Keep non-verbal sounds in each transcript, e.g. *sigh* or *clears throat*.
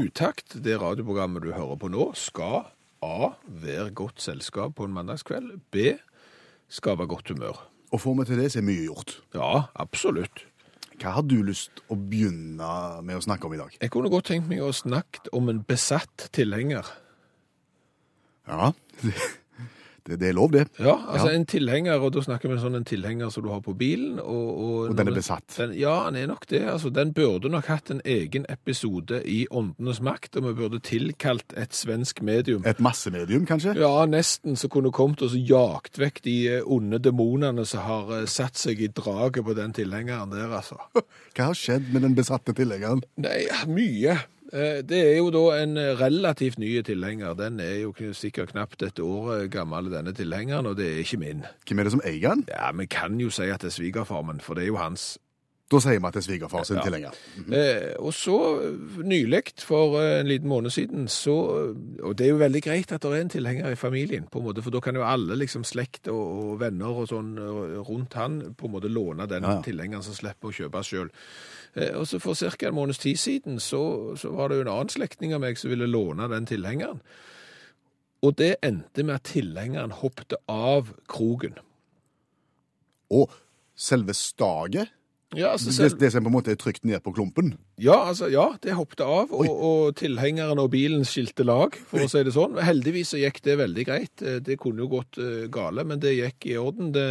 Utakt, det radioprogrammet du hører på nå, skal A. Være godt selskap på en mandagskveld. B. Skape godt humør. Og får vi til det, så er mye gjort. Ja, absolutt. Hva har du lyst å begynne med å snakke om i dag? Jeg kunne godt tenkt meg å snakke om en besatt tilhenger. Ja, *laughs* det, det, er lov, det. Ja, altså Ja. en tilhenger, og da snakker vi sånn en tilhenger som du har på bilen. Og, og, Og den er besatt. Den, ja, den er nok det. Altså, den burde nok hatt en egen episode i Åndenes makt, og vi burde tilkalt et svensk medium. Et massemedium, kanskje? Ja, nesten så kunne kommet og så jagt vekk de eh, onde demonene som har eh, satt seg i draget på den tilhengeren der, altså. *laughs* Hva har skjedd med den besatte tilhengeren? Nei, mye. Eh, Det er jo da en eh, relativt ny tilhenger. Den er jo sikkert knapt et år eh, gammel, denne tilhengeren, og det er ikke min. Hvem er det som eier den? Ja, vi kan jo si at det er svigerfarmen, for det er jo hans. Da sier vi at det er svigerfar sin Ja. tilhenger. Eh, og så nylig, for en liten måned siden, så Og det er jo veldig greit at det er en tilhenger i familien, på en måte, for da kan jo alle liksom slekt og, og venner og sånn rundt han på en måte låne den Ja, ja. tilhengeren som slipper å kjøpe sjøl. Eh, og så for ca. en måneds tid siden så, så var det jo en annen slektning av meg som ville låne den tilhengeren. Og det endte med at tilhengeren hoppet av kroken. Og selve staget, Ja, altså, det, selv- det som på en måte er trykt ned på klumpen. Ja, altså, ja, det hoppet av, og, og tilhengeren og bilen skilte lag, for å si det sånn. Heldigvis så gikk det veldig greit. Eh, Det kunne jo gått eh, gale, men det gikk i orden. Det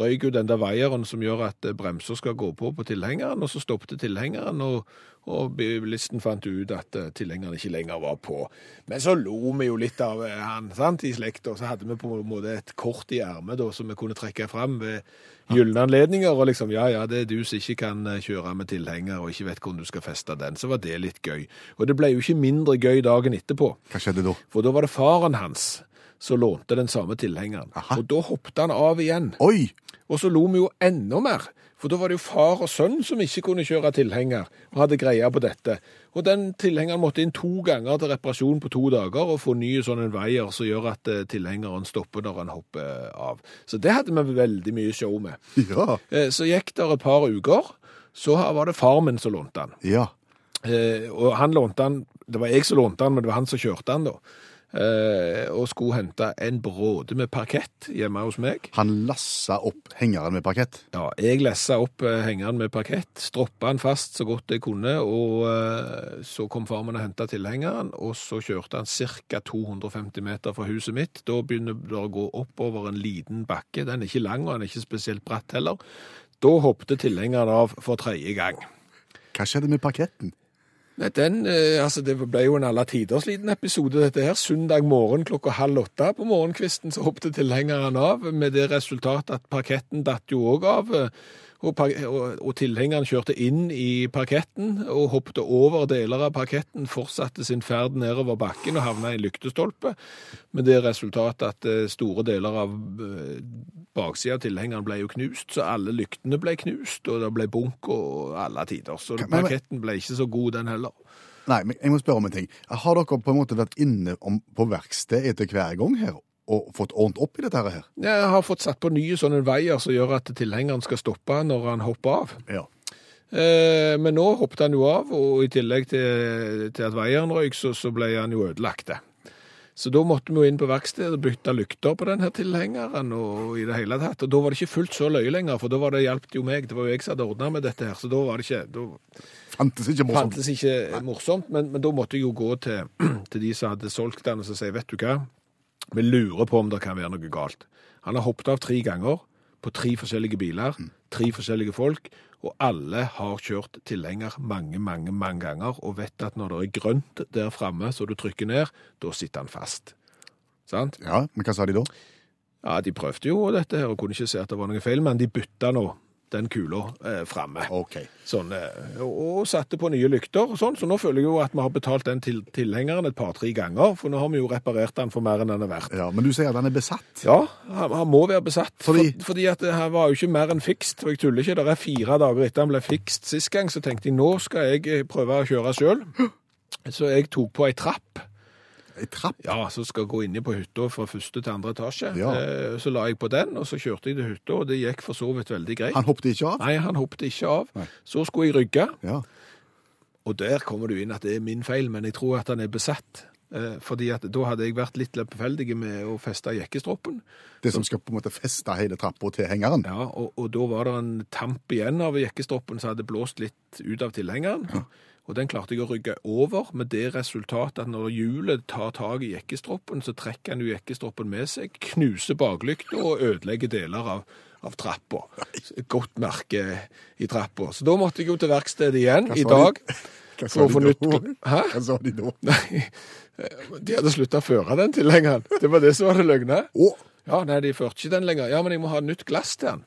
røyk jo den der veieren som gjør at eh, bremser skal gå på på tilhengeren, og så stoppet tilhengeren, og, og bilisten fant ut at eh, tilhengeren ikke lenger var på. Men så lo vi jo litt av eh, han, sant, i slekta, så hadde vi på en måte et kort i ermet som vi kunne trekke fram ved gylne anledninger, og liksom, ja, ja, det er du som ikke kan kjøre med tilhenger, og ikke vet hvordan du skal feste den, så var det litt gøy. Og det ble jo ikke mindre gøy dagen etterpå, Hva skjedde da? for da var det faren hans som lånte den samme tilhengeren. Aha. Og da hoppet han av igjen. Oi! Og så lo vi jo enda mer, for da var det jo far og sønn som ikke kunne kjøre tilhenger, og hadde greia på dette. Og den tilhengeren måtte inn to ganger til reparasjon på to dager, og få ny sånn en veier som gjør at eh, tilhengeren stopper når han hopper av. Så det hadde vi veldig mye show med. *laughs* Ja. Eh, Så gikk det et par uker, så var det far min som lånte den. Ja. Eh, og han lånte den, det var jeg som lånte den, men det var han som kjørte den da. Eh, og skulle hente en bråde med parkett hjemme hos meg. Han lassa opp hengeren med parkett. Ja, jeg lassa opp eh, hengeren med parkett, stroppa den fast så godt jeg kunne, og eh, så kom far min og henta tilhengeren, og så kjørte han ca. 250 meter fra huset mitt. Da begynner det å gå oppover en liten bakke. Den er ikke lang, og den er ikke spesielt bratt heller. Da hoppet tilhengeren av for tredje gang. Hva skjedde med parketten? Den, eh, altså Det ble jo en alle tiders liten episode, dette her. Søndag morgen klokka halv åtte på morgenkvisten så hoppet tilhengeren av, med det resultat at parketten datt jo òg av. Og, og, og tilhengeren kjørte inn i parketten og hoppet over deler av parketten, fortsatte sin ferd nedover bakken og havna i lyktestolpe. Med det resultatet at eh, store deler av eh, baksida av tilhengeren ble jo knust, så alle lyktene ble knust, og det ble bunk og alle tider. Så parketten ble ikke så god, den heller. Nei, men jeg må spørre om en ting. Har dere på en måte vært inne på verksted etter hver gang her, og fått ordnet opp i dette her? Jeg har fått satt på nye sånne veier som gjør at tilhengeren skal stoppe når han hopper av. Ja. Eh, men nå hoppet han jo av, og i tillegg til, til at veieren røyk, så, så ble han jo ødelagt. Så da måtte vi jo inn på verkstedet og bytte lykter på denne tilhengeren, og i det hele tatt. Og da var det ikke fullt så løye lenger, for da var det hjelpte jo meg. Det var jo jeg som hadde ordna med dette her, så da var det ikke Da Fantes ikke morsomt. fantes ikke morsomt, men, men da måtte jeg jo gå til, *clears throat* til de som hadde solgt den, og så si, vet du hva, vi lurer på om det kan være noe galt. Han har hoppet av tre ganger på tre forskjellige biler, tre forskjellige folk, og alle har kjørt tilhenger mange, mange, mange ganger, og vet at når det er grønt der framme, så du trykker ned, da sitter han fast. Sant? Ja, men hva sa de da? Ja, de prøvde jo dette her og kunne ikke se at det var noe feil, men de bytta nå den kula eh, framme. Okay. Sånn, eh, og, satte på nye lykter sånn, så nå føler jeg jo at vi har betalt den til, tilhengeren et par-tre ganger, for nå har vi jo reparert den for mer enn den er verdt. Ja, Men du sier at den er besatt? Ja, han, han må være besatt. Fordi? For, fordi at det her var jo ikke mer enn fikst, og jeg tuller ikke. Det er fire dager etter han ble fikst sist gang, så tenkte jeg nå skal jeg eh, prøve å kjøre sjøl. *gasps* Så jeg tok på ei trapp. Ei trapp? Ja, så skal gå inn på hytta fra første til andre etasje. Ja. Eh, Så la jeg på den, og så kjørte jeg til hytta, og det gikk for så vidt veldig greit. Han hoppet ikke av? Nei, han hoppet ikke av. Nei. Så skulle jeg rygge, Ja. og der kommer du inn at det er min feil, men jeg tror at han er besatt. Eh, Fordi at da hadde jeg vært litt lempefeldig med å feste jekkestroppen. Det som skal på en måte feste hele trappa til hengeren? Ja, og, og da var det en tamp igjen av jekkestroppen som hadde blåst litt ut av tilhengeren. Og den klarte jeg å rygge over, med det resultatet at når hjulet tar tak i jekkestroppen, så trekker han jo jekkestroppen med seg, knuser baklykta og ødelegger deler av, av trappa. Godt merke i trappa. Så da måtte jeg jo til verkstedet igjen i dag. Hva sa de nytt da? Hæ? Hva sa de da? Nei, de hadde slutta å føre den tilhengeren. Det var det som var det løgne. Å, Ja, nei, de førte ikke den lenger. Ja, men jeg må ha nytt glass til den.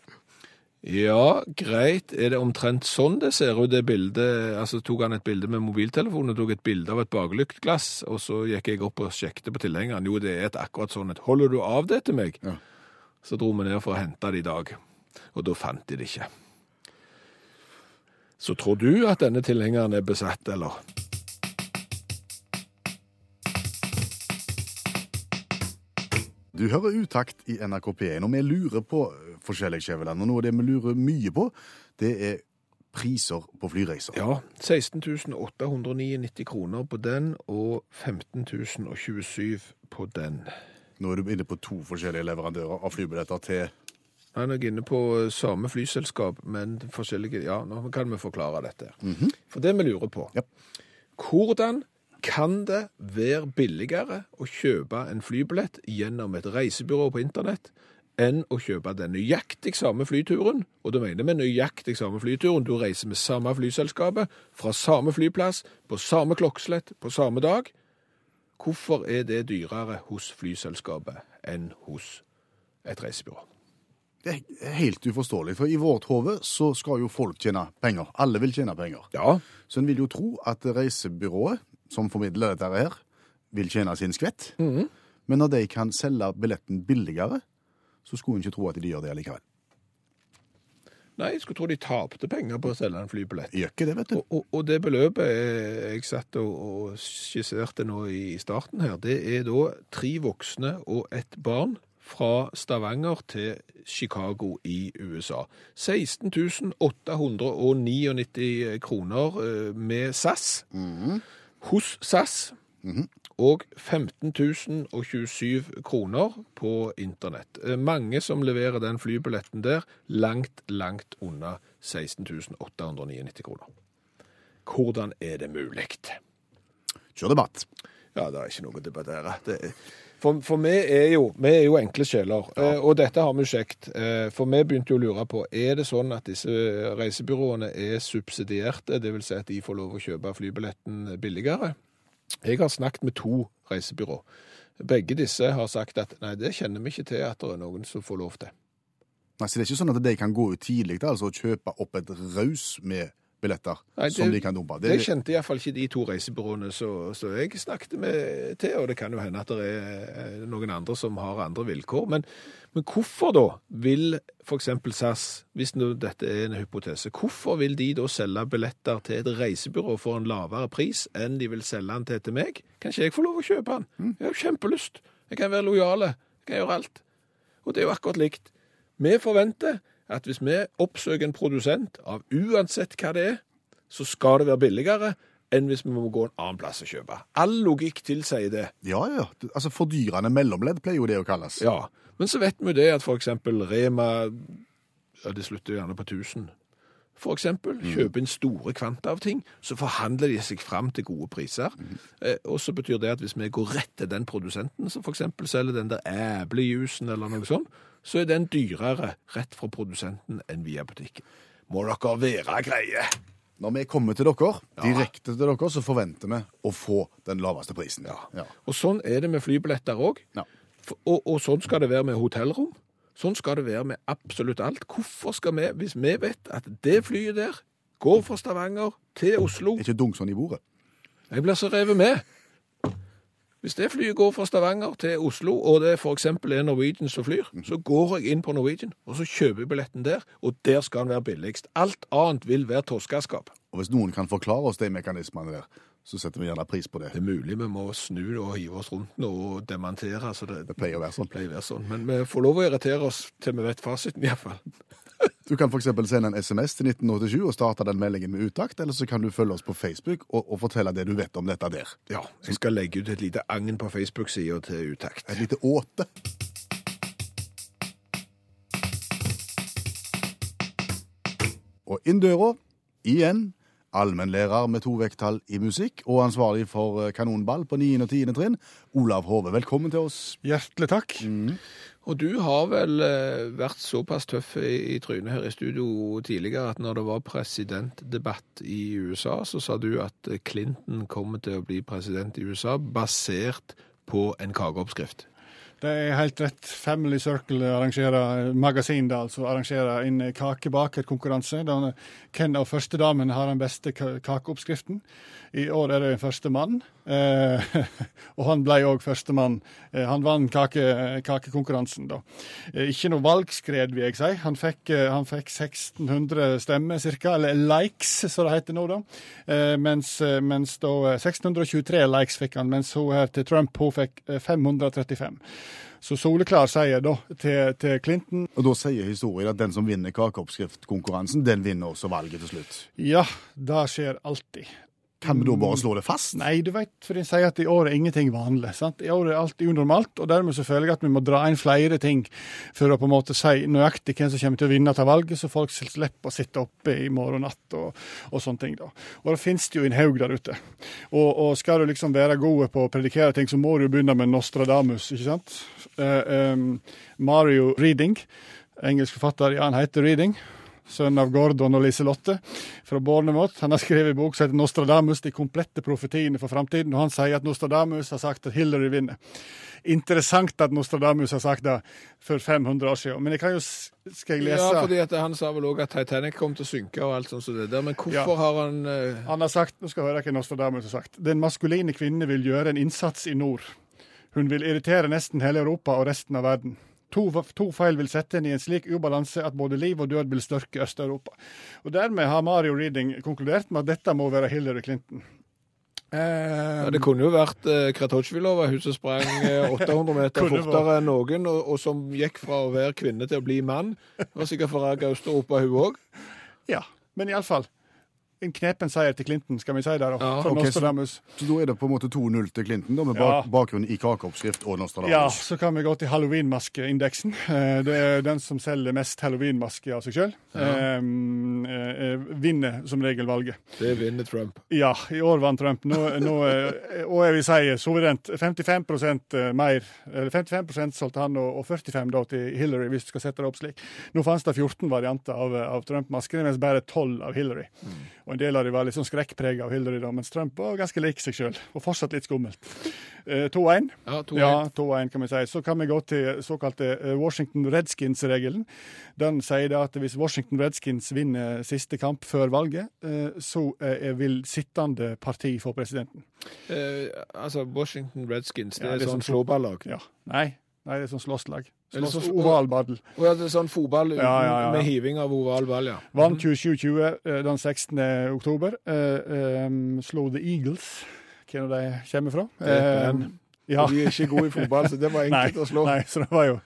Ja, greit. Er det omtrent sånn det ser ut, det bildet? Altså, tok han et bilde med mobiltelefonen og tok et bilde av et baklyktglass, og så gikk jeg opp og sjekket på tilhengeren. Jo, det er et akkurat sånn et. Holder du av det til meg? Ja. Så dro vi ned for å hente det i dag, og da fant de det ikke. Så tror du at denne tilhengeren er besatt, eller? Du hører utakt i NRK P1, og vi lurer på eh, forskjellige Skjæveland. Og noe av det vi lurer mye på, det er priser på flyreiser. Ja, 16 899 kroner på den, og 15 027 på den. Nå er du inne på to forskjellige leverandører av flybilletter til Nei, nå er jeg inne på eh, samme flyselskap, men forskjellige Ja, nå kan vi forklare dette. For det vi lurer på Ja. Hvordan kan det være billigere å kjøpe en flybillett gjennom et reisebyrå på internett enn å kjøpe den nøyaktig samme flyturen? Og da mener vi nøyaktig samme flyturen. Du reiser med samme flyselskapet, fra samme flyplass, på samme klokkeslett, på samme dag. Hvorfor er det dyrere hos flyselskapet enn hos et reisebyrå? Det er helt uforståelig, for i vårt hode så skal jo folk tjene penger. Alle vil tjene penger. Ja, Så en vil jo tro at reisebyrået som formidler dette her, vil tjene sin skvett. Men når de kan selge billetten billigere, så skulle en ikke tro at de gjør det allikevel. Nei, jeg skulle tro de tapte penger på å selge en flybillett. Gjør ikke det, vet du. Og, og, og det beløpet jeg satt og, og skisserte nå i starten her, det er da tre voksne og ett barn fra Stavanger til Chicago i USA. 16 899 kroner eh, med SAS hos SAS. Og 15 027 kroner på internett. Eh, Mange som leverer den flybilletten der, langt, langt unna 16 899 kroner. Hvordan er det mulig? Kjør debatt. Ja, det er ikke noe å debattere. Det er, for, for vi, er jo, vi er jo enkle sjeler, eh, og dette har vi sjekt. Eh, For vi begynte jo å lure på, er det sånn at disse reisebyråene er subsidierte, det vil si at de får lov å kjøpe flybilletten billigere? Jeg har snakket med to reisebyrå. Begge disse har sagt at nei, det kjenner vi ikke til at det er noen som får lov til. Nei, så det er ikke sånn at de kan gå ut tidlig altså, og kjøpe opp et raus med billetter Nei, det- som de kan dumpe. Det kjente iallfall ikke de to reisebyråene som jeg snakket med til, og det kan jo hende at det er eh, noen andre som har andre vilkår. Men, men hvorfor da vil f.eks. SAS, hvis nå dette er en hypotese, hvorfor vil de da selge billetter til et reisebyrå for en lavere pris enn de vil selge den til til meg? Kan ikke jeg få lov å kjøpe den? Jeg har jo kjempelyst. Jeg kan være lojale. Jeg kan gjøre alt. Og det er jo akkurat likt. Vi forventer at hvis vi oppsøker en produsent av uansett hva det er, så skal det være billigere enn hvis vi må gå en annen plass og kjøpe. All logikk tilsier det. Ja, ja. Altså Fordyrende mellomledd pleier jo det å kalles. Ja, men så vet vi jo det at for eksempel Rema, ja, det slutter gjerne på 1000. For eksempel, kjøper inn store kvanta av ting, så forhandler de seg fram til gode priser. Eh, og så betyr det at hvis vi går rett til den produsenten, som for eksempel selger den der æblejusen eller noe sånt, så er den dyrere rett fra produsenten enn via butikken. Må dere være greie! Når vi kommer til dere, direkte til dere, så forventer vi å få den laveste prisen. Ja. Og sånn er det med flybilletter òg. Ja. Og, og sånn skal det være med hotellrom. Sånn skal det være med absolutt alt. Hvorfor skal vi, hvis vi vet at det flyet der går fra Stavanger til Oslo Ikke dunk sånn i bordet. Jeg blir så revet med. Hvis det flyet går fra Stavanger til Oslo, og det for eksempel er Norwegian som flyr, så går jeg inn på Norwegian, og så kjøper billetten der, og der skal den være billigst. Alt annet vil være toskeskap. Og hvis noen kan forklare oss de mekanismene der, så setter vi gjerne pris på det. Det er mulig vi må snu og hive oss rundt nå og dementere. så det Det pleier å være sånn. pleier å være sånn. Men vi får lov å irritere oss til vi vet fasiten iallfall. *laughs* Du kan f.eks. sende en SMS til 1987 og starte den meldingen med utakt, eller så kan du følge oss på Facebook og, og fortelle det du vet om dette der. Ja, jeg skal legge ut et lite agn på Facebook-sida til utakt. Et lite åte. Og inn døra, igjen, allmennlærer med to vekttall i musikk og ansvarlig for eh, kanonball på 9. og 10. trinn, Olav Hove. Velkommen til oss. Hjertelig takk. Og du har vel eh, vært såpass tøff i, i trynet her i studio tidligere at når det var presidentdebatt i USA, så sa du at eh, Clinton kommer til å bli president i USA basert på en kakeoppskrift. Det er helt rett. Family Circle arrangerer magasin da, altså arrangerer en kakebakerkonkurranse. Hvem av førstedamene har den beste kakeoppskriften? I år er det en førstemann, eh, *laughs* og han ble òg førstemann. Eh, han vant kake, kakekonkurransen, da. Eh, ikke noe valgskred, vil jeg si. Han fikk, han fikk 1600 stemmer, cirka, eller likes, som det heter nå, da. Mens, mens da eh, 1623 likes fikk han, mens hun her til Trump hun fikk eh, 535. Så soleklar seier da til, til Clinton. Og da sier historien at den som vinner kakeoppskriftkonkurransen, den vinner også valget til slutt. Ja, det skjer alltid. Kan vi da bare slå det fast? Nei, du vet, for de sier at i år er ingenting vanlig. sant? I år er alt unormalt, og dermed så føler jeg at vi må dra inn flere ting for å på en måte si nøyaktig hvem som kommer til å vinne til valget, så folk slipper å sitte oppe i morgen natt og, og sånne ting. da. Og det finnes det jo en haug der ute. Og, og skal du liksom være gode på å predikere ting, så må du jo begynne med Nostradamus, ikke sant? Uh, um, Mario Reading, engelsk forfatter, ja, han heter Reading sønn av Gordon og Liselotte fra Bornemot. Han har skrevet en bok som heter 'Nostradamus de komplette profetiene for framtiden'. og Han sier at Nostradamus har sagt at Hillary vinner. Interessant at Nostradamus har sagt det for 500 år siden. Men jeg kan jo, skal jeg lese Ja, fordi han sa vel òg at Titanic kom til å synke og alt sånt som det der. Men hvorfor Ja. har han uh... Han har sagt, nå skal jeg høre hva Nostradamus har sagt. Den maskuline kvinne vil gjøre en innsats i nord. Hun vil irritere nesten hele Europa og resten av verden. To, to feil vil sette henne i en slik ubalanse at både liv og død vil størke Øst-Europa. Og Dermed har Mario Reading konkludert med at dette må være Hillary Clinton. Um, ja, Det kunne jo vært eh, Kratochvilova, hun som sprang eh, *laughs* 800 meter fortere enn noen, og, og som gikk fra å være kvinne til å bli mann. Var sikkert forraga Øst-Europa, hun òg. Ja, men iallfall. En knepen seier til Clinton, skal vi si der. Ja, for så-. Så da er det på en måte 2-0 til Clinton, da, med bak, Ja. bakgrunn i kakeoppskrift og Nostradamus? Ja, så kan vi gå til halloweenmaskeindeksen. *laughs* Eh, Det er den som selger mest halloweenmasker av seg sjøl. Vinner som regel valget. Det vinner Trump. Ja, i år vant Trump. Nå, nå, eh, og jeg vil si suverent 55% mer. Eller 55% solgte han, og og 45 da til Hillary, hvis du skal sette det opp slik. Nå fantes det 14 varianter av, av Trump-maskene, mens bare 12 av Hillary. Og en del av dem var litt sånn skrekkprega av Hillary, da, mens Trump var ganske lik seg sjøl. Og fortsatt litt skummelt. Eh, 2-1. Ja, Ja, 2-1 kan vi si. Så kan vi gå til såkalte eh, Washington Redskins-regelen. Den sier da at hvis Washington Redskins vinner siste kamp før valget, eh, så eh, vil sittende parti få presidenten. Eh, altså, Washington Redskins, det Ja, det er sånn sånn- slåballag. Ja. Nei, nei, det er sånn slåsslag. Slåss, sånn- ovalbadel. Oh, ja, det sånn fotball Ja, ja, ja. med hiving av oval ball, ja. Vant 27-20 eh, den 16. oktober. Uh, um, slo The Eagles. Hvor de kommer fra. Ben. ja. Og de er ikke gode i fotball, så det var *laughs* Nei, enkelt å slå. nei, så det var jo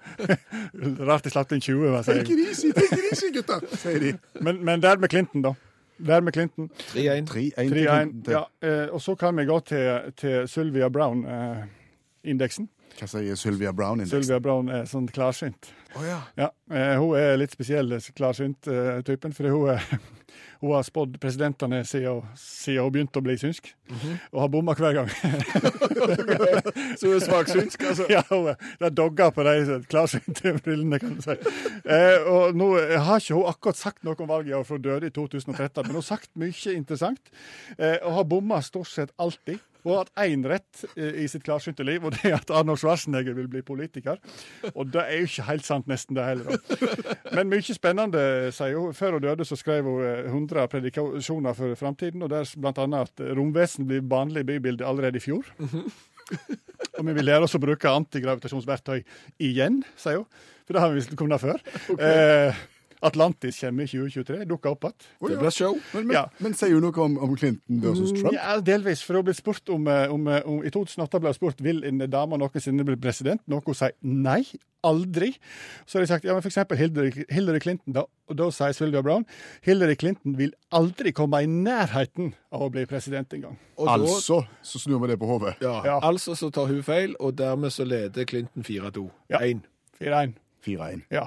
*laughs* rart de slapp inn 20, hva sier Take jeg. it easy, take it easy, gutter, *laughs* sier de. Men, men der med Clinton, da. Der med Clinton. 3-1. 3-1 til 3-1. Clinton. til- Ja, eh, og så kan vi gå til, til Sylvia Brown-indeksen. Hva sier Sylvia Brown? indeks? Sylvia Brown er sånn klarsynt. Oh, ja. Ja, eh, Hun er litt spesiell, klarsynt-typen. for hun, *laughs* hun har spådd presidentene siden, siden hun begynte å bli synsk, og har bomma hver gang. *laughs* Så hun er svaksynsk, altså. *laughs* ja, hun er- Det er dogger på de klarsynte brillene, kan du si. Eh, og nå har ikke hun akkurat sagt noe om valget i år, for hun døde i 2013, men hun har sagt mye interessant. Eh, og har bomma stort sett alltid. Hun har hatt én rett eh, i sitt klarsynte liv, og det er at Arnold Schwarzenegger vil bli politiker. Og det er jo ikke helt sant, nesten det heller. da. Men mye spennende, sier hun. Før hun døde, så skrev hun eh, 100 predikasjoner for framtiden, og der annet at romvesen blir vanlig i bybildet allerede i fjor. Og vi vil lære oss å bruke antigravitasjonsverktøy igjen, sier hun. For det har vi visst kunnet før. Eh, Atlantis kommer i 2023, dukker opp igjen. Det blir show. Men, men, Ja. men sier hun noe om, om Clinton versus Trump. Ja, delvis. For hun ble spurt om, eh, om, eh, om I 2008 ble hun spurt vil en dame noensinne bli president. Noe hun sier nei. Aldri. Så har de sagt ja, men for eksempel Hillary, Hillary Clinton. Da, og da sier Sylvia Brown Hillary Clinton vil aldri komme i nærheten av å bli president engang. Altså så snur vi det på hodet. ja, Ja. Altså så tar hun feil, og dermed så leder Clinton 4-2. Ja. 1. 4-1. 4-1. Ja.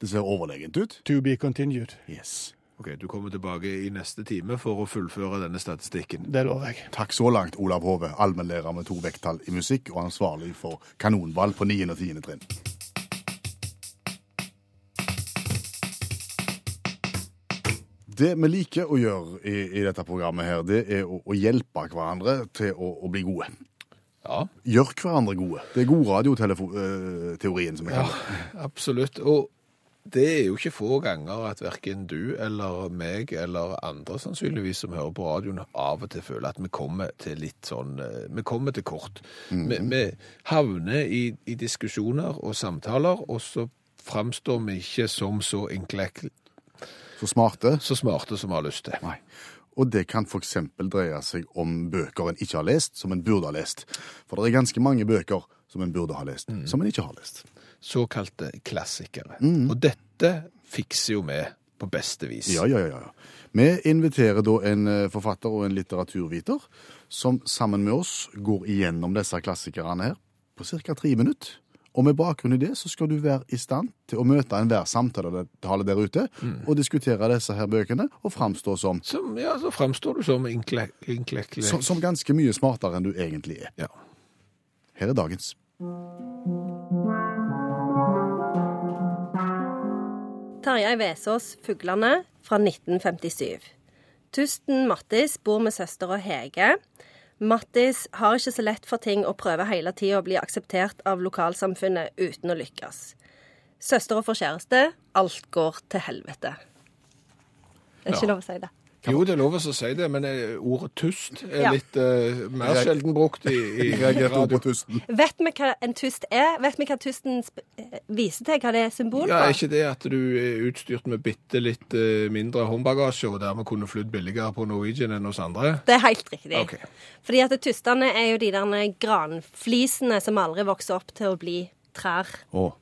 Det ser overlegent ut. To be continued. Yes. Ok, Du kommer tilbake i neste time for å fullføre denne statistikken. Det lover jeg. Takk så langt, Olav Hove, allmennlærer med to vekttall i musikk og ansvarlig for kanonball på 9. og 10. trinn. Det vi liker å gjøre i, i dette programmet, her, det er å, å hjelpe hverandre til å, å bli gode. Ja, Gjør hverandre gode. Det er god radioteorien som vi ja kaller det. absolutt. Og det er jo ikke få ganger at verken du eller meg eller andre sannsynligvis som hører på radioen, av og til føler at vi kommer til litt sånn eh, Vi kommer til kort. vi, vi havner i, i diskusjoner og samtaler, og så framstår vi ikke som så enkle Så smarte. så smarte som vi har lyst til. Nei. Og det kan f.eks. dreie seg om bøker en ikke har lest, som en burde ha lest. For det er ganske mange bøker som en burde ha lest, som en ikke har lest. Såkalte klassikere. Og dette fikser jo vi på beste vis. Ja, ja, ja. ja. Vi inviterer da en eh, forfatter og en litteraturviter som sammen med oss går igjennom disse klassikerne her på ca. tre minutter. Og med bakgrunn i det så skal du være i stand til å møte enhver samtale der ute og diskutere disse her bøkene og framstå som, Som, ja, så framstår du som inklek... inklek som, som ganske mye smartere enn du egentlig er. ja. Her er dagens. Tarjei Vesaas, 'Fuglene', fra 1957. Tusten Mattis bor med søstera Hege. Mattis har ikke så lett for ting og prøver hele tida å bli akseptert av lokalsamfunnet uten å lykkes. Søstera får kjæreste. Alt går til helvete. Det er ikke Ja. lov å si det. Jo, det er lov å si det, men eh, ordet tust er Ja. litt eh, mer Jeg- sjelden brukt i, i Jeg reagerte også radio. på tusten. Vet vi hva en tust er? Vet vi hva tusten sp- eh, viser til? Hva det er symbol Ja, Er på? ikke det at du er utstyrt med bitte litt eh, mindre håndbagasje, og dermed kunne flydd billigere på Norwegian enn hos andre? Det er helt riktig. Ok. Fordi at tustene er jo de der granflisene som aldri vokser opp til å bli trær. Å,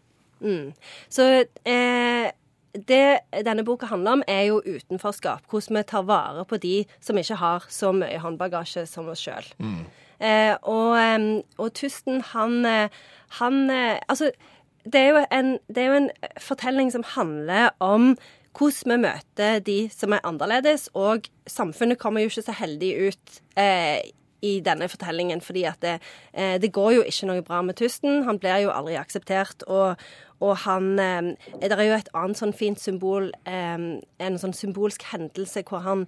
Så eh, det denne boka handler om, er jo utenforskap. Hvordan vi tar vare på de som ikke har så mye håndbagasje som oss sjøl. Eh, og, og Tusten, han, eh, han eh, Altså, det er, jo en, det er jo en fortelling som handler om hvordan vi møter de som er annerledes, og samfunnet kommer jo ikke så heldig ut eh, i denne fortellingen, fordi at det, eh, det går jo ikke noe bra med Tusten. Han blir jo aldri akseptert, og, og han eh, Det er jo et annet sånn fint symbol, eh, en sånn symbolsk hendelse hvor han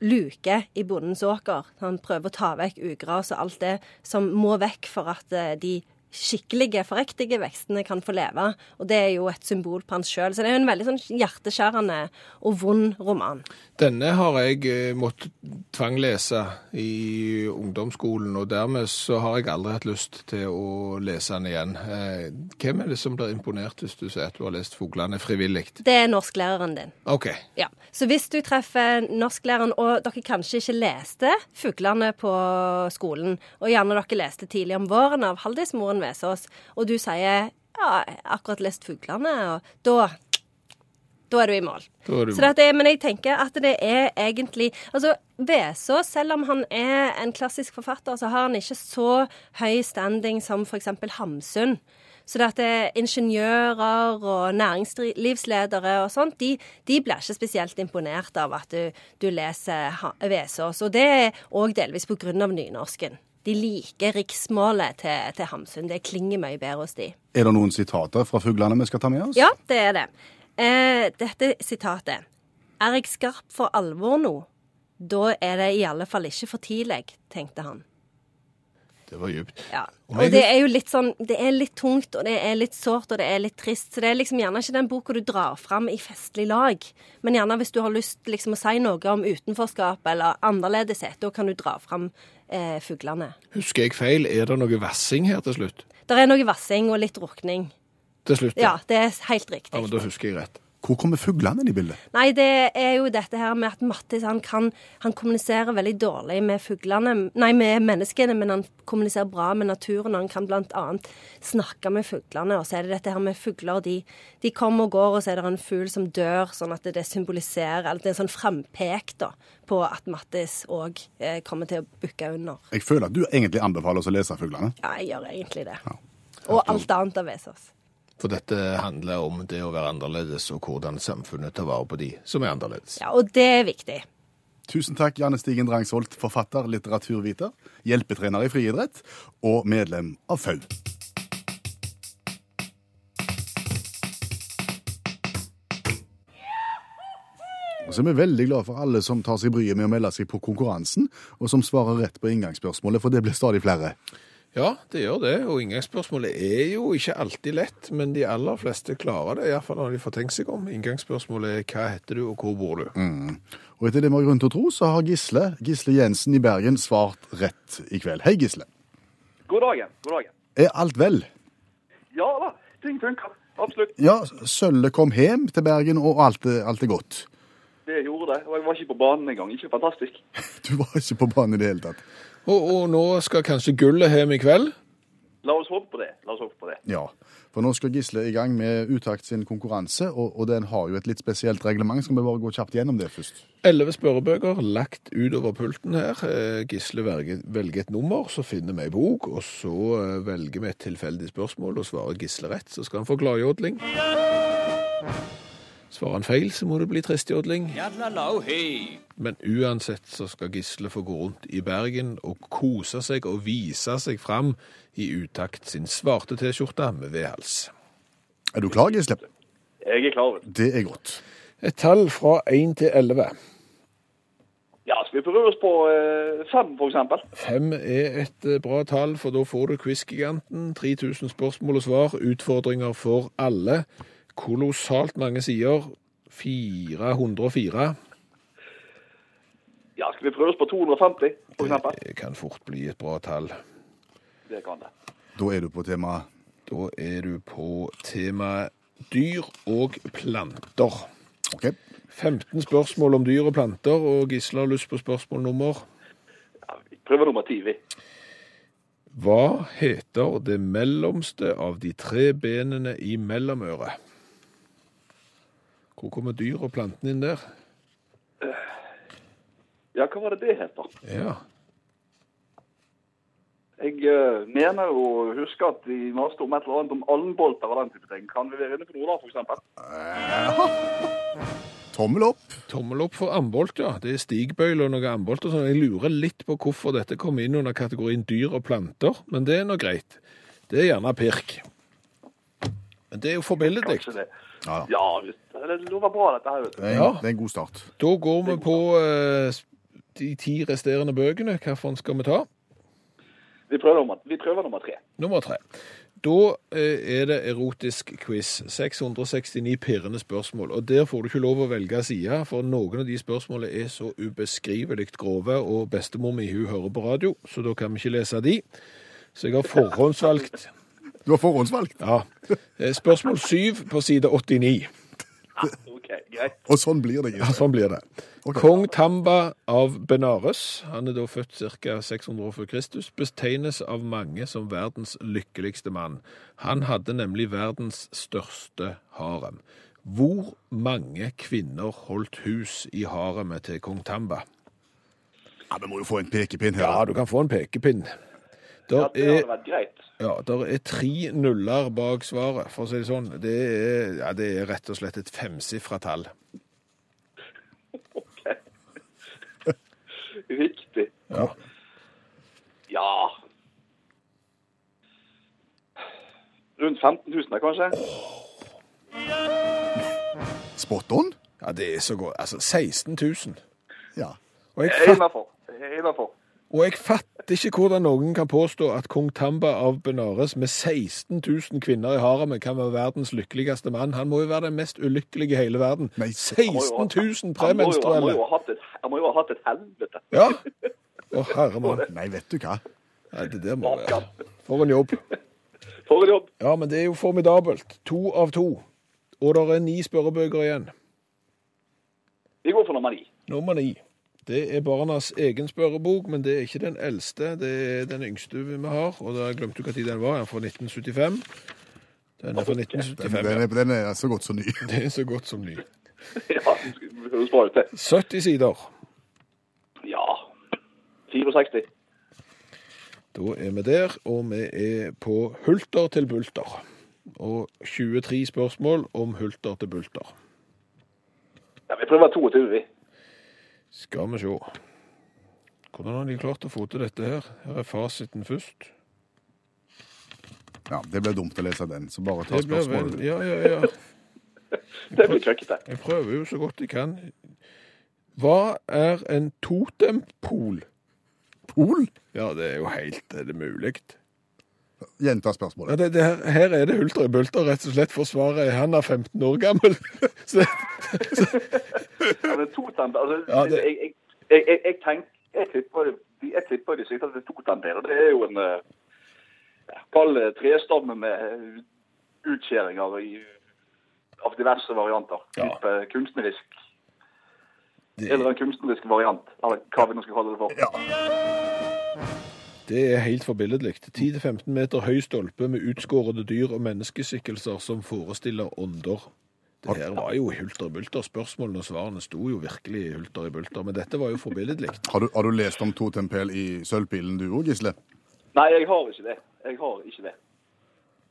luker i bondens åker. Han prøver å ta vekk ugras og alt det som må vekk for at de skikkelige, forriktige vekstene kan få leve. Og det er jo et symbol på han sjøl. Så det er jo en veldig sånn hjerteskjærende og vond roman. Denne har jeg eh, måttet tvanglese i ungdomsskolen, og dermed så har jeg aldri hatt lyst til å lese den igjen. Eh, Hvem er det som blir imponert hvis du sier at du har lest 'Fuglene' frivillig? Det er norsklæreren din. OK. Ja, Så hvis du treffer norsklæreren, og dere kanskje ikke leste 'Fuglene' på skolen, og gjerne dere leste 'Tidlig om våren' av Haldis Moren Vesaas, og du sier 'ja, jeg har akkurat lest 'Fuglene', og da da er du i mål. Du Så dette men jeg tenker at det er egentlig Altså, Vesaas, selv om han er en klassisk forfatter, så har han ikke så høy standing som f.eks. Hamsun. Så det at er ingeniører og næringslivsledere og sånt, de, de blir ikke spesielt imponert av at du, du leser Vesaas. Og det er òg delvis på grunn av nynorsken. De liker riksmålet til, til Hamsun. Det klinger mye bedre hos de. Er det noen sitater fra fuglene vi skal ta med oss? Ja, det er det. Eh, dette sitatet. Er jeg skarp for alvor nå? da er det i alle fall ikke for tidlig, tenkte han. Det var djupt. Ja. Og det er jo litt sånn Det er litt tungt, og det er litt sårt, og det er litt trist. Så det er liksom gjerne ikke den boka du drar fram i festlig lag. Men gjerne hvis du har lyst liksom å si noe om utenforskap eller annerledeshet, da kan du dra fram eh, fuglene. Husker jeg feil? Er det noe vassing her til slutt? Det er noe vassing og litt drukning. Til slutt, Ja, det er helt riktig. Ja, men Da husker jeg rett. Hvor kommer fuglene inn i bildet? Nei, det er jo dette her med at Mattis han kan Han kommuniserer veldig dårlig med fuglene Nei, med menneskene, men han kommuniserer bra med naturen. Og han kan annet snakke med fuglene. Og så er det dette her med fugler. De, de kommer og går, og så er det en fugl som dør, sånn at det symboliserer Eller det er en sånn frampek da, på at Mattis òg eh, kommer til å bukke under. Jeg føler at du egentlig anbefaler oss å lese fuglene. Ja, jeg gjør egentlig det. Og alt annet av Vesaas. For dette handler om det å være annerledes, og hvordan samfunnet tar vare på de som er annerledes. Ja, og det er viktig. Tusen takk, Janne Stigen Drangsholt, forfatter, litteraturviter, hjelpetrener i friidrett og medlem av FAU. Og så er vi veldig glad for alle som tar seg bryet med å melde seg på konkurransen, og som svarer rett på inngangsspørsmålet, for det blir stadig flere. Ja, det gjør det, og inngangsspørsmålet er jo ikke alltid lett, men de aller fleste klarer det, iallfall når de får tenkt seg om. Inngangsspørsmålet er hva heter du, og hvor bor du? Og etter det vi har grunn til å tro, så har Gisle, Gisle Jensen i Bergen svart rett i kveld. Hei, Gisle. God dagen. God dagen. Er alt vel? Ja da, ting funker. Absolutt. Ja, Sølle kom hjem til Bergen, og alt, alt er godt. Det gjorde det. Og jeg var ikke på banen engang. Ikke fantastisk. *laughs* Du var ikke på banen i det hele tatt. Og, og nå skal kanskje gullet hjem i kveld? La oss håpe på det. La oss håpe på det. Ja, for nå skal Gisle i gang med Utakt sin konkurranse, og, og den har jo et litt spesielt reglement. Skal vi bare gå kjapt gjennom det først? Elleve spørrebøker lagt utover pulten her. Eh, Gisle velger, velger et nummer, så finner vi ei bok, og så eh, velger vi et tilfeldig spørsmål, og svarer Gisle rett, så skal han få gladjodling. Svarer han feil, så må det bli tristjodling. Men uansett så skal Gisle få gå rundt i Bergen og kose seg og vise seg fram i utakt sin svarte T-skjorte med V-hals. Er du klar, Gisle? Jeg er klar. Det er godt. Et tall fra 1 til 11. Ja, skal vi prøve oss på eh, fem, for eksempel? Fem er et eh, bra tall, for da får du Quiz-giganten. 3000 spørsmål og svar. Utfordringer for alle. Kolossalt mange sider. 404. Ja, skal vi prøve oss på 250, for eksempel? Det kan fort bli et bra tall. Det kan det. Da er du på tema Da er du på temaet dyr og planter. OK. 15 spørsmål om dyr og planter, og Gisle har lyst på spørsmål nummer. Ja, vi prøver nummer ti, vi. Hva heter det mellomste av de tre benene i mellomøret? Hvor kommer dyr og planten inn der? Ja, hva var det det het, da? Ja, Jeg uh, mener å huske at de maste om et eller annet om alnbolter og den type ting. Kan vi være inne på noe da, for eksempel? *laughs* Tommel opp. tommel opp for ambolt, ja. Det er stigbøyler og noe ambolt og sånn. Jeg lurer litt på hvorfor dette kom inn under kategorien dyr og planter, men det er nå greit. Det er gjerne pirk. Men det er jo forbilledlig. Det. Ja. Ja, visst. Det lover bra dette her, vet du. Det er, Ja. det er en god start. Da går vi på eh, de ti resterende bøkene. Hvilken skal vi ta? Vi prøver nummer, vi prøver nummer tre. Nummer tre. Da eh, er det erotisk quiz. 669 pirrende spørsmål. Og der får du ikke lov å velge side, for noen av de spørsmålene er så ubeskrivelig grove, og bestemor mi hun hører på radio, så da kan vi ikke lese de. Så jeg har *laughs* forhåndsvalgt Du har forhåndsvalgt, ja. Eh, spørsmål syv på side 89. *laughs* Ok, greit. og sånn blir det. Ja, sånn blir det. Okay. Kong Tamba av Benares, han er da født ca. 600 år før Kristus, betegnes av mange som verdens lykkeligste mann. Han hadde nemlig verdens største harem. Hvor mange kvinner holdt hus i haremet til kong Tamba? Ja, Vi må jo få en pekepinn her. Ja, du kan få en pekepinn. Ja, det hadde vært greit. ja, der er tre nuller bak svaret, for å si det sånn. Det er, ja, det er rett og slett et femsifra tall. *laughs* Ok. *laughs* Riktig. Ja. Ja. Rundt 15 000 da, kanskje? Spot on? ja, det er så godt. Altså, 16 000. Ja. Og jeg, Jeg er innafor. Jeg er innafor. Og jeg fatter ikke hvordan noen kan påstå at kong Tamba av Benares med 16 000 kvinner i haremet kan være verdens lykkeligste mann. Han må jo være den mest ulykkelige i hele verden. Nei, 16 000 Han han må premenstruelle. han må jo ha hatt et helvete. Ja. Å, herre mann. Nei, vet du hva? Nei, det der må være For en jobb. *laughs* For en jobb. Ja, men det er jo formidabelt. To av to. Og det er ni spørrebøker igjen. Vi går for nummer ni. Nummer ni. Det er barnas egen spørrebok, men det er ikke den eldste. Det er den yngste vi har, og da glemte du tid den var. Den er fra 1975. Den er fra 1975, den, er, den er så godt som ny. *laughs* Det er så godt som ny. *laughs* Ja, det høres bra ut, det. 70 sider. Ja. 64. Da er vi der, og vi er på hulter til bulter. Og 23 spørsmål om hulter til bulter. Ja, vi prøver 22, vi. Skal vi se. Hvordan har de klart å få til dette her? Her er fasiten først. Ja, Det ble dumt å lese den, så bare ta Det spørsmålet. ja, ja, ja. *laughs* Det blir krøkkete. Jeg prøver jo så godt jeg kan. Hva er en totempol? Pol? Ja, det er jo helt Er det mulig? Gjenta Ja, spørsmålet. det, det her, her er det hulter i bulter, rett og slett, for svaret er han er 15 år gammel. *laughs* Så, Ja, men totemper, altså, Ja, det- jeg, jeg, jeg, jeg, jeg tenker, jeg tipper, jeg tipper de sier at det er to tanter. det er jo en, eh, ja, kall det trestamme med utskjæringer i, av diverse varianter. Ja. Type kunstnerisk, det, eller en kunstnerisk variant, eller hva vi nå skal kalle det for. Det er helt forbilledlig. 10-15 meter høy stolpe med utskårede dyr og menneskeskikkelser som forestiller ånder. Det her var jo hulter i bulter. Spørsmålene og svarene sto jo virkelig i hulter i bulter, men dette var jo forbilledlig. Har du, har du lest om totempel i Sølvpilen du òg, Gisle? Nei, jeg har ikke det. Jeg har ikke det.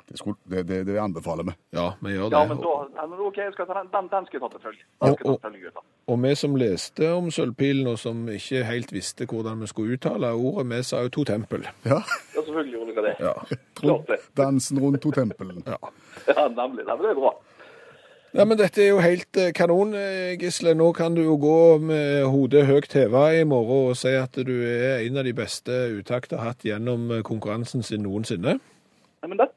Det, skulle, det, det, det anbefaler vi. Ja, vi gjør Ja, det. men da, ja, men ok, jeg skal ta den, den, den skal jeg ta til følge. Og- og-. Og vi som leste om sølvpilen, og som ikke helt visste hvordan vi skulle uttale ordet, vi sa jo to tempel. Ja, Ja, selvfølgelig gjorde dere det. Ja. Klart det. Dansen rundt totempelen. ja. *laughs* Ja, nemlig. Nei, men det er bra. Ja, men dette er jo helt eh, kanon, eh, Gisle. Nå kan du jo gå med hodet høyt heva i morgen og si at du er en av de beste uttakter hatt gjennom eh, konkurransen sin noensinne. Nei, men det, det høres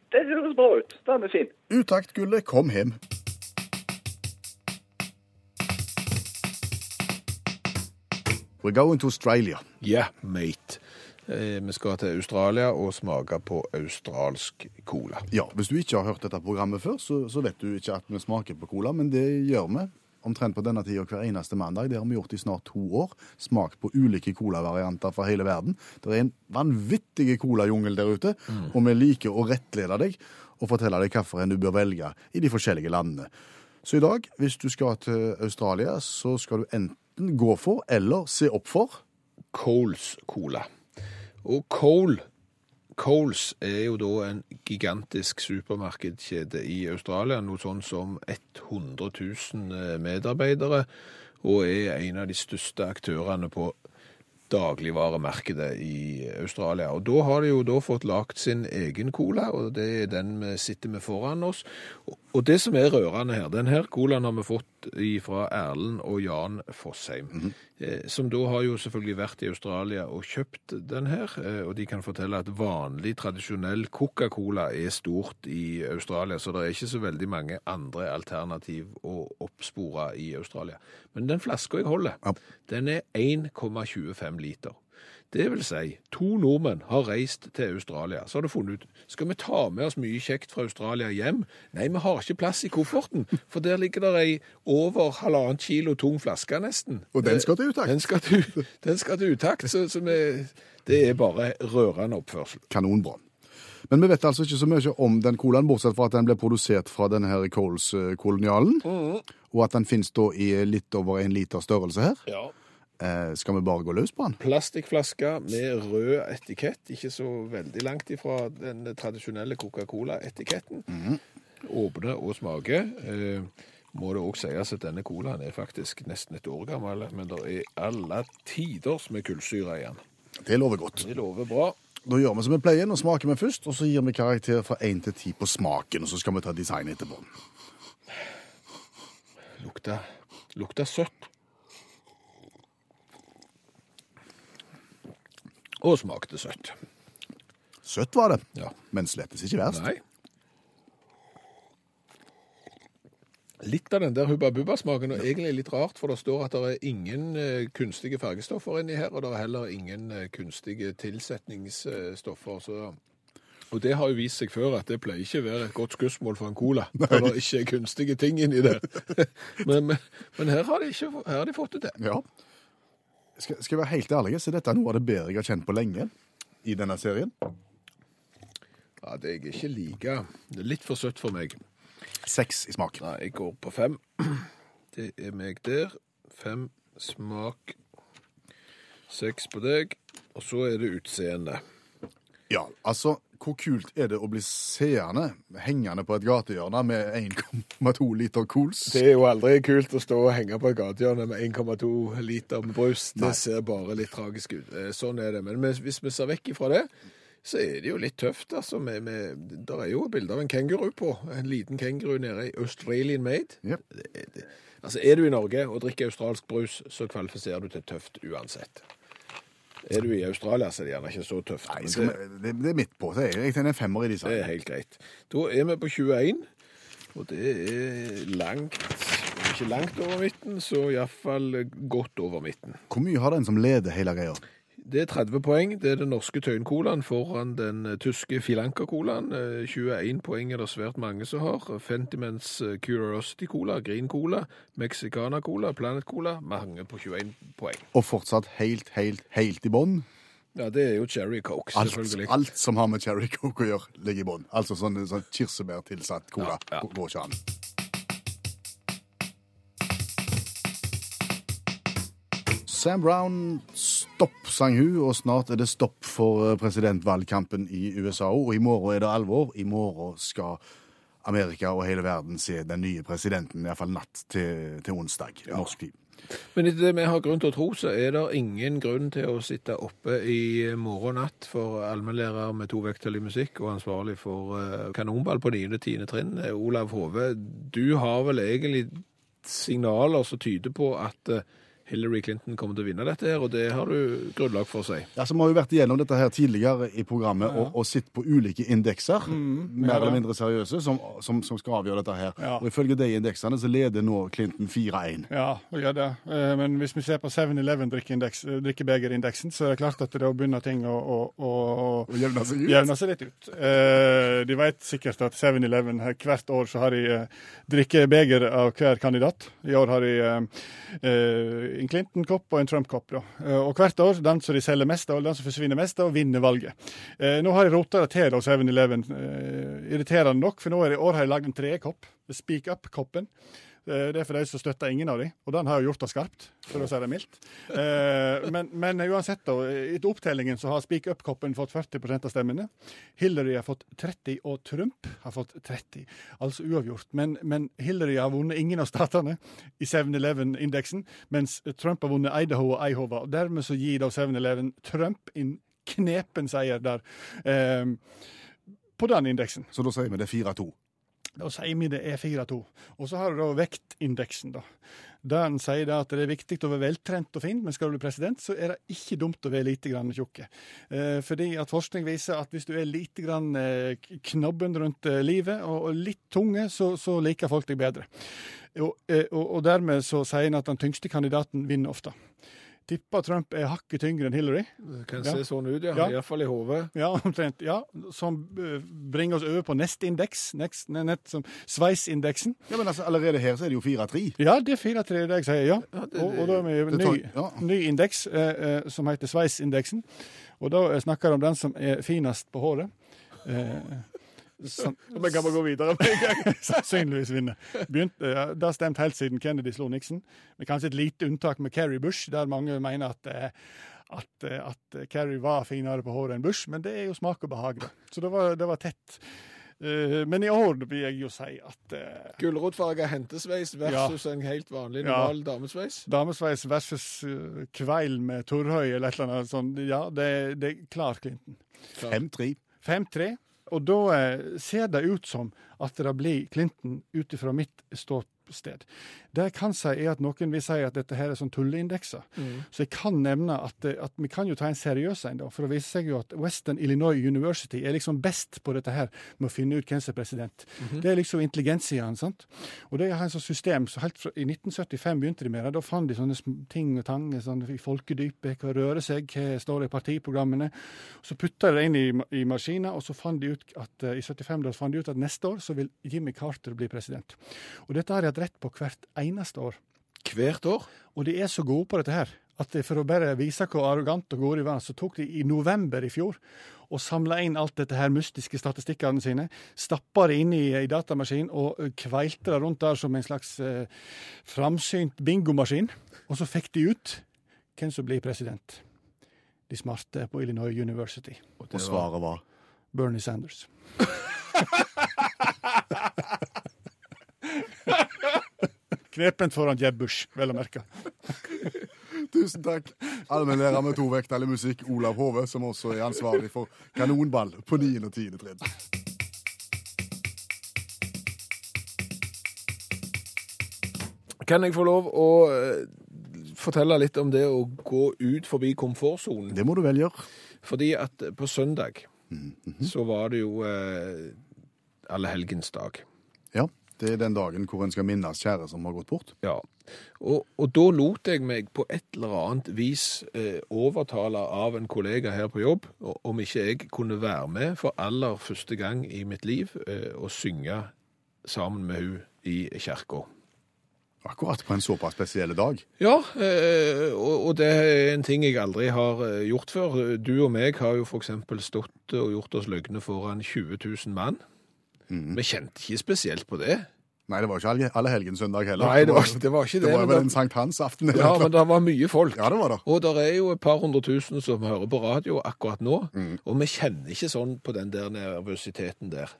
bra ut. Den er fin. Utaktgullet kom hjem. We're going to Australia. Yeah, mate. Eh, Vi skal til Australia og smake på australsk cola. Ja, Hvis du ikke har hørt dette programmet før, så, så vet du ikke at vi smaker på cola, men det gjør vi omtrent på denne tida hver eneste mandag. Det har vi gjort i snart to år. Smakt på ulike colavarianter fra hele verden. Det er en vanvittig colajungel der ute, og vi liker å rettlede deg og fortelle deg hvilken du bør velge i de forskjellige landene. Så i dag, hvis du skal til Australia, så skal du enten gå for eller se opp for Coles Cola. Og Cole Coles er jo da en gigantisk supermarkedskjede i Australia, noe sånn som 100 000 medarbeidere, og er en av de største aktørene på dagligvaremarkedet i Australia. Og da har de jo da fått lagt sin egen cola, og det er den vi sitter med foran oss. Og det som er rørende her, den her colaen har vi fått fra Erlend og Jan Fossheim, eh, som da har jo selvfølgelig vært i Australia og kjøpt den her, eh, og de kan fortelle at vanlig, tradisjonell Coca-Cola er stort i Australia, så det er ikke så veldig mange andre alternativ å oppspore i Australia. Men den flaska jeg holder, den er 1,25 liter. Det vil si, to nordmenn har reist til Australia. Så har du funnet ut, skal vi ta med oss mye kjekt fra Australia hjem? Nei, vi har ikke plass i kofferten, for der ligger det ei over halvannet kilo tung flaske nesten. Og den skal til utakt. Den skal til, den skal til utakt, så, så vi, det er bare rørende oppførsel. kanonbra. Men vi vet altså ikke så mye om den colaen, bortsett fra at den ble produsert fra denne her Coles-kolonialen, og at den finnes da i litt over en liter størrelse her. Ja. Eh, skal vi bare gå løs på den? Plastikkflaske med rød etikett, ikke så veldig langt ifra den tradisjonelle Coca-Cola-etiketten. Åpne og smake. Eh, må det òg sies at denne colaen er faktisk nesten et år gammel, men det er alle tiders med kullsyre i den. Det lover godt. Det lover bra. Da gjør vi som vi pleier, nå smaker vi først, og så gir vi karakter fra 1 til 10 på smaken, og så skal vi ta design etterpå. Lukter lukter søtt. Og smakte søtt. Søtt var det, Ja. men slettes ikke verst. Nei. Litt av den der Hubba Bubba-smaken, og egentlig litt rart, for det står at det er ingen eh, kunstige fargestoffer inni her, og det er heller ingen eh, kunstige tilsetningsstoffer. Så og det har jo vist seg før at det pleier ikke å være et godt skussmål for en cola, når det ikke er kunstige ting inni det. *laughs* men, men, men her, har de ikke, her har de fått det til. Ja. Skal, skal jeg være helt ærlig, så dette er noe av det bedre jeg har kjent på lenge i denne serien. Ja, det er jeg ikke like. Det er litt for søtt for meg. Seks i smak. Nei, jeg går på fem. Det er meg der. Fem smak. Seks på deg. Og så er det utseende. Ja, altså, hvor kult er det å bli seende hengende på et gatehjørne med 1,2 liter kols? Det er jo aldri kult å stå og henge på et gatehjørne med 1,2 liter med brus. Det Nei. ser bare litt tragisk ut. Eh, Sånn er det. Men hvis vi ser vekk ifra det, så er det jo litt tøft, altså. Der er jo bilde av en kenguru på. En liten kenguru nede i Australian Made. Yep. Det, det, altså, er du i Norge og drikker australsk brus, så kvalifiserer du til tøft uansett. Er du i Australia, så er det gjerne ikke så tøft. Nei, skal det, vi, det, det er midt på. Så jeg jeg en femmer i disse. det er helt greit. Da er vi på 21, og det er langt Ikke langt over midten, så iallfall godt over midten. Hvor mye har den som leder hele greia? Det er 30 poeng. Det er den norske Tøyen-colaen foran den eh, tyske Filanca-colaen. Eh, 21 poeng er det svært mange som har. Fentimans eh, Curiosity Cola, Green Cola, Mexicana Cola, Planet Cola. Mange på 21 poeng. Og fortsatt helt, helt, helt i bånn. Ja, det er jo Cherry Coke, Alt, selvfølgelig. alt som har med cherry coke å gjøre, ligger i bånn. Altså sånn, sånn kirsebærtilsatt cola. Ja, ja. Går ikke an. Sam Brown, stopp, sang hun, og snart er det stopp for eh, presidentvalgkampen i USA. Og i morgen er det alvor. I morgen skal Amerika og hele verden se den nye presidenten, iallfall natt til, til onsdag, norsk tid. Men etter det vi har grunn til å tro, så er det ingen grunn til å sitte oppe i morgen og natt for allmennlærer med to vekttall i musikk og ansvarlig for eh, kanonball på 9. og 10. trinn. Eh, Olav Hove, du har vel egentlig signaler som tyder på at Hillary Clinton kommer til å vinne dette her, og det har du grunnlag for å si. Ja, så Vi har jo vært igjennom dette her tidligere i programmet og, og sett på ulike indekser, mer eller mindre seriøse, som, som, som skal avgjøre dette her. Ja. Og Ifølge de indeksene så leder nå Clinton 4-1. Ja, vi gjør det. Eh, Men hvis vi ser på 7-Eleven drikkeindeks- eh, så er det klart at da begynner ting å, å, å, å jevne, seg ut. jevne seg litt ut. Eh, De vet sikkert at 7-Eleven her hvert år så har de drikkebeger av hver kandidat. I år har de en Clinton-kopp og en Trump-kopp. Eh, Og hvert år, den som de selger mest av, den som forsvinner mest av, vinner valget. Eh, Nå har de rota det til, hos 7-Eleven. Eh, Irriterende nok, for nå er det, i år har de lagd en tredje kopp. Speak Up-koppen. Eh, Det er for de som støtter ingen av dem, og den har jo gjort det skarpt, for å si det mildt. Eh, Men, men uansett, da, etter opptellingen så har Speak Up-koppen fått 40% av stemmene. Hillary har fått 30, og Trump har fått 30. Altså uavgjort. Men, men Hillary har vunnet ingen av statene i 7-Eleven-indeksen, mens Trump har vunnet Idaho og Ihova. og Dermed så gir da 7-Eleven Trump en knepen seier der. Eh, på den indeksen. Så da sier vi det er 4-2. Da sier vi det er 4-2. Og så har du da vektindeksen, da. Den sier at det er viktig å være veltrent og fin, men skal du bli president, så er det ikke dumt å være lite grann tjukke. Eh, fordi at forskning viser at hvis du er lite grann eh, knobben rundt eh, livet og litt tunge, så, så liker folk deg bedre. Og, eh, og, og dermed så sier en at den tyngste kandidaten vinner ofte. Tipper Trump er hakket tyngre enn Hillary. Det kan Ja. se sånn ut, ja. Ja. Iallfall i hodet. Ja, omtrent. Ja, som eh, bringer oss over på neste indeks, next, nett som Sveis-indeksen. Ja, men altså, Allerede her så er det jo 4-3. Ja, det er 4-3 det jeg sier, ja. det- og, og da er vi ny, ja. ny indeks eh, eh, som heter Sveis-indeksen. Og da eh, snakker vi om den som er finest på håret. Eh, Vi *laughs* kan bare gå videre med en gang. *laughs* sannsynligvis vinner. Begynt, ja, det har stemt helt siden Kennedy slo Nixon. Med kanskje et lite unntak med Kerry Bush, der mange mener at eh, at, eh, at Kerry var finere på håret enn Bush, men det er jo smak og behag. da. Så det var, det var tett. Eh, men i år vil jeg jo si at uh, Gulrotfarga hentesveis versus en helt vanlig, Ja. normal damesveis. damesveis versus uh, kveil med Torhøy eller et eller annet sånt, ja, det, det er klart Clinton. 5-3. 5-3. Og da eh, ser det ut som at det blir Clinton ut ifra mitt ståsted. Det jeg kan si, er at noen vil si at dette her er sånn tulleindekser. Så jeg kan nevne at, at vi kan jo ta en seriøs en, da. For det viser seg jo at Western Illinois University er liksom best på dette her med å finne ut hvem som er president. Det er liksom intelligensiaen, sant. Og det er et sånt system, så helt fra, I 1975 begynte de med det. Da fant de sånne ting og tang sånn, i folkedypet, hva rører seg, hva står i partiprogrammene. Så putta de det inn i, i maskiner, og så fant de ut at eh, i 75 da fant de ut at neste år så vil Jimmy Carter bli president. Og dette har de hatt rett på hvert eneste år. Hvert år. Og de er så gode på dette her, at for å bare vise hvor arrogant og gode de var, så tok de i november i fjor og samla inn alt dette her mystiske statistikkene sine, stappa det inn i, i datamaskinen og kveilte det rundt der som en slags eh, framsynt bingomaskin. Og så fikk de ut hvem som blir president. De smarte på Illinois University. Og svaret var Bernie Sanders. *laughs* Knepent foran Jeb Bush, vel å merke. *laughs* Tusen takk. Allmennlærer med tovektig musikk, Olav Hove, som også er ansvarlig for kanonball på 9. og 10. trinn. Kan jeg få lov å eh, fortelle litt om det å gå ut forbi komfortsonen? Det må du vel gjøre. Fordi at på søndag så var det jo eh, allehelgensdag. Ja, det er den dagen hvor en skal minnes kjære som har gått bort. Ja. Og, og da lot jeg meg på et eller annet vis eh, overtale av en kollega her på jobb om ikke jeg kunne være med for aller første gang i mitt liv eh, og synge sammen med hun i kirka. Akkurat på en såpass spesiell dag. Ja, eh, og, det er en ting jeg aldri har eh, gjort før. Du og meg har jo eksempel stått og gjort oss løgne foran 20 000 mann. Vi kjente ikke spesielt på det. Nei, det var ikke alle- alle helgens søndag heller. Nei, det var, det var ikke det. Det var vel Sankt en sankthansaften. Ja, men det var mye folk. Ja, det var det. Og det er jo et par hundre tusen som hører på radio akkurat nå, og vi kjenner ikke sånn på den der nervøsiteten der.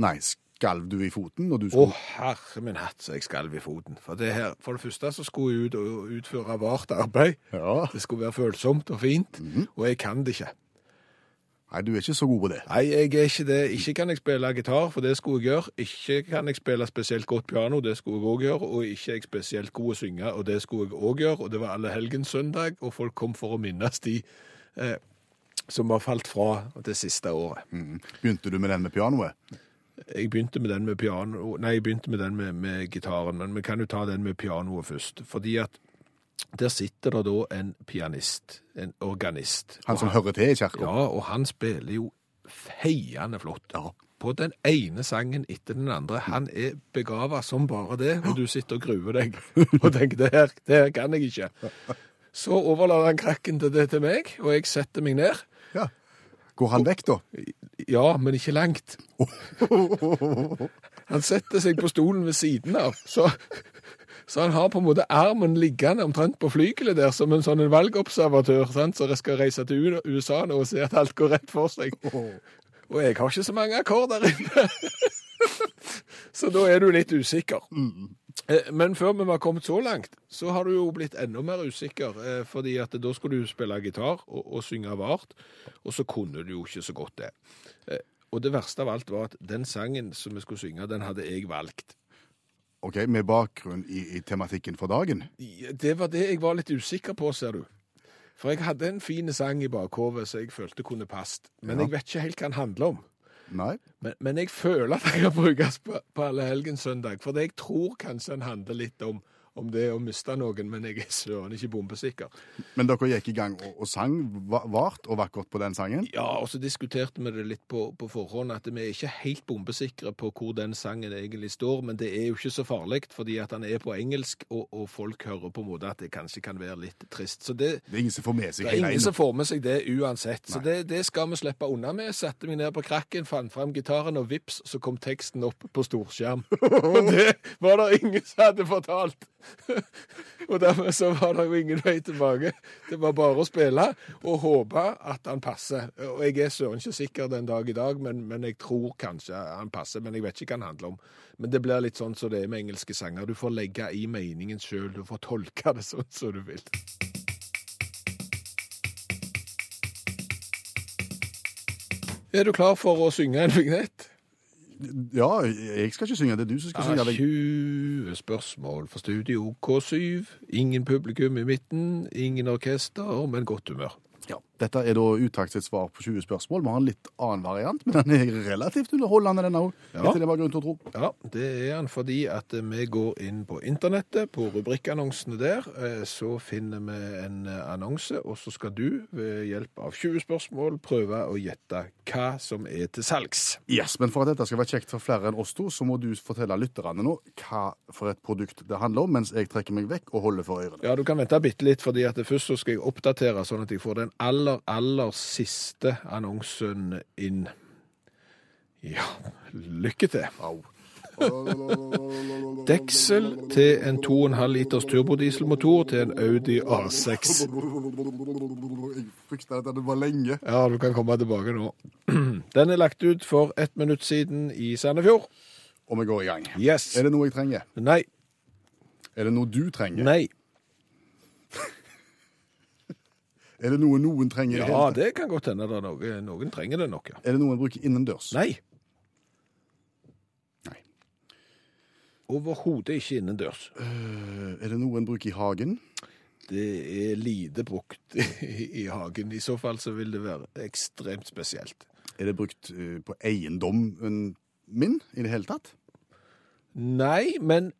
Nei, skalv du i foten når du skulle Å, herre min hatt, så jeg skalv i foten. For, det her, for det første så skulle jeg ut og utføre vart arbeid. Ja. Det skulle være følsomt og fint, og jeg kan det ikke. Nei, du er ikke så god på det. Nei, jeg er ikke det. Ikke kan jeg spille gitar, for det skulle jeg gjøre. Ikke kan jeg spille spesielt godt piano, det skulle jeg òg gjøre. Og ikke er jeg spesielt god å synge, og det skulle jeg òg gjøre. Og det var alle helgens søndag, og folk kom for å minnes de eh, som har falt fra det siste året. Mm. Begynte du med den med pianoet? Jeg begynte med den med piano, nei, jeg begynte med den med, med gitaren, men vi kan jo ta den med pianoet først. Fordi at der sitter det da en pianist, en organist. Han som som hører til i kirka? Ja, og han spiller jo feiende flott. Ja. På den ene sangen etter den andre. Han er begava som bare det, og du sitter og gruer deg *laughs* og tenker det her, det her kan jeg ikke. Så overlater han krakken til det til meg, og jeg setter meg ned. Ja. Går han vekk, da? Ja, men ikke langt. *laughs* Han setter seg på stolen ved siden av, så, så han har på en måte armen liggende omtrent på flygelet der, som en sånn en valgobservatør, sant? jeg skal reise til USA nå og se at alt går rett for seg. Og jeg har ikke så mange akkorder inne. *laughs* så da er du litt usikker. Eh, Men før vi var kommet så langt, så har du jo blitt enda mer usikker, eh, fordi at da skulle du spille gitar og, og synge vart, og så kunne du jo ikke så godt det. Eh, Og det verste av alt var at den sangen som vi skulle synge, den hadde jeg valgt. Ok, Med bakgrunn i, i tematikken for dagen? Det var det jeg var litt usikker på, ser du. For jeg hadde en fin sang i bakhovet som jeg følte kunne passet, men Ja. jeg vet ikke helt hva den handler om. Nei? Men, men jeg føler at den kan brukes på, på søndag, for jeg tror kanskje den handler litt om, om det å miste noen, men jeg er søren ikke bombesikker. Men dere gikk i gang og, og sang va- vart og vakkert på den sangen? Ja, og så diskuterte vi det litt på, på forhånd, at vi er ikke helt bombesikre på hvor den sangen egentlig står, men det er jo ikke så farlig, fordi at han er på engelsk, og, og folk hører på en måte at det kanskje kan være litt trist. Så det, Det er ingen som får med seg det er ingen som får med seg det uansett. Så det, det skal vi slippe unna med. Satte meg ned på krakken, fant fram gitaren, og vips, så kom teksten opp på storskjerm. *laughs* og det var det ingen som hadde fortalt. *laughs* og dermed så var det jo ingen vei tilbake. Det var bare å spille og håpe at han passer. Og jeg er søren ikke sikker den dag i dag, men, men jeg tror kanskje han passer. Men jeg vet ikke hva han handler om. Men det blir litt sånn som det er med engelske sanger. Du får legge i meningen sjøl. Du får tolke det sånn som du vil. Er du klar for å synge en vignett? Ja, jeg skal ikke synge, det er du som skal synge. Det er 20 spørsmål fra Studio K7. Ingen publikum i midten, ingen orkester, men godt humør. Ja. Dette er da Utakt sitt svar på 20 spørsmål. Vi har en litt annen variant, men den er relativt underholdende, denne òg. Ja. Det var grunn til å tro. Ja, det er den fordi at vi går inn på internettet, på rubrikkannonsene der, eh, så finner vi en annonse, og så skal du ved hjelp av 20 spørsmål prøve å gjette hva som er til salgs. Yes, Men for at dette skal være kjekt for flere enn oss to, så må du fortelle lytterne nå hva for et produkt det handler om, mens jeg trekker meg vekk og holder for ørene. Ja, du kan vente bitte litt, fordi at først så skal jeg oppdatere sånn at jeg får den aller, aller siste annonsen inn. Ja, lykke til. Au. Deksel til en 2,5 liters turbodieselmotor til en Audi A6. Jeg frykter at det var lenge. Ja, du kan komme tilbake nå. Den er lagt ut for ett minutt siden i Sandefjord. Og vi går i gang. Yes. Er det noe jeg trenger? Nei. Er det noe du trenger? Nei. Er det noe noen trenger? i det Ja, hele tatt? det kan godt hende det er noe. Noen trenger det nok, ja. Er det noe en bruker innendørs? Nei. Nei. Overhodet ikke innendørs. Eh, Er det noe en bruker i hagen? Det er lite brukt *laughs* i, hagen. I så fall så vil det være ekstremt spesielt. Er det brukt eh, på eiendommen min i det hele tatt? Nei, men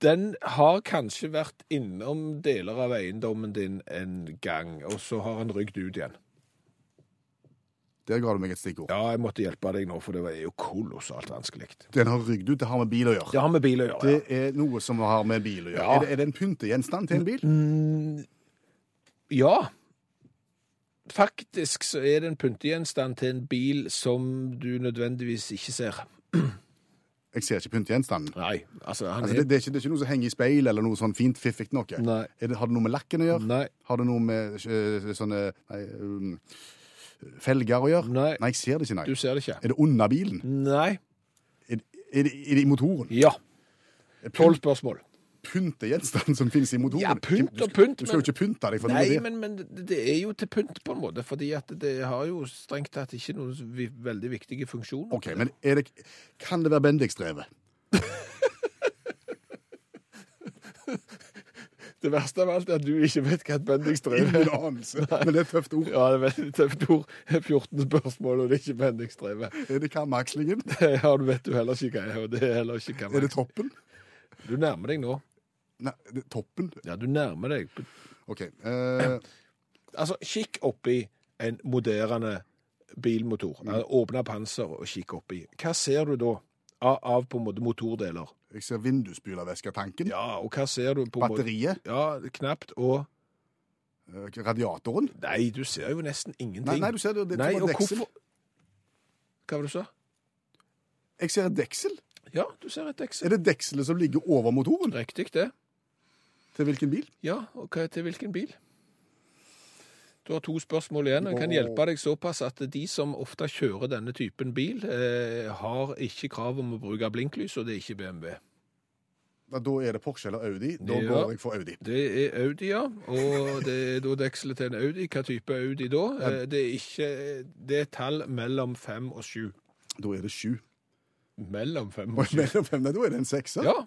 den har kanskje vært innom deler av eiendommen din en gang, og så har han rygd ut igjen. Der ga du meg et stikkord. Ja, jeg måtte hjelpe deg nå, for det er jo kolossalt vanskelig. Den har rygd ut, det har med bil å gjøre. Det har med bil å gjøre, ja. Det er noe som har med bil å gjøre. Ja. Er, det, er det en pyntegjenstand til en bil? Mm, ja. Faktisk så er det en pyntegjenstand til en bil som du nødvendigvis ikke ser. *clears throat* Jeg ser ikke pyntegjenstanden. Nei, altså han Altså, er... det, det, er ikke, det er ikke noe som henger i speil, eller noe sånn fint fiffig noe. Nei. Det, har det noe med lakken å gjøre? Nei. Har det noe med eh, sånne nei, um, felger å gjøre? Nei. nei, jeg ser det ikke, nei. Du ser det ikke. Er det under bilen? Nei. Er, er, det, er det i motoren? Ja. Tolv spørsmål. Pyntegjenstand som finnes i motoren? Ja, pynt og pynt, Du skal jo ikke pynte deg for Nei, noe. men, men det er jo til pynt på en måte, fordi at det har jo strengt tatt ikke noen veldig viktige funksjoner. Ok, men er det, kan det være Bendix-drevet? *laughs* Det verste av alt er at du ikke vet hva et bendingsdrev Ingen er. *laughs* Men det er et tøft ord. Ja, det er veldig tøft ord. 14 spørsmål, og det er ikke bendingsdrevet. Er det Karmakslingen? *laughs* Ja, du vet jo heller ikke hva er, og det er heller ikke Er det toppen? Du nærmer deg nå. Nei, det toppen. Ja, du nærmer deg. OK. Eh, *clears throat* Altså, kikk oppi en moderne bilmotor. Mm. Åpne panser og kikk oppi. Hva ser du da av, av på en måte motordeler? jeg ser vindusspylervæsketanken. Ja, og hva ser du på en måte- Batteriet. Ja, knapt. Og eh, Radiatoren. Nei, du ser jo nesten ingenting. Nei, nei, du ser det, det er Nei, som og deksel. hvorfor Hva var det du sa? Jeg ser et deksel. Ja, du ser et deksel. Er det dekselet som ligger over motoren? Riktig, det. Til hvilken bil? Ja, og hva til hvilken bil? Du har to spørsmål igjen, jeg kan hjelpe deg såpass at de som ofte kjører denne typen bil, eh, har ikke krav om å bruke blinklys, og det er ikke BMW. Da er det Porsche eller Audi. Da Ja. går jeg for Audi. Det er Audi, ja, og det er da dekselet til en Audi. Hva type Audi da? Eh, Det er ikke, det er tall mellom fem og sju. Da er det sju. Mellom fem Og og sju. mellom fem, nei, da er det en sekser. Ja,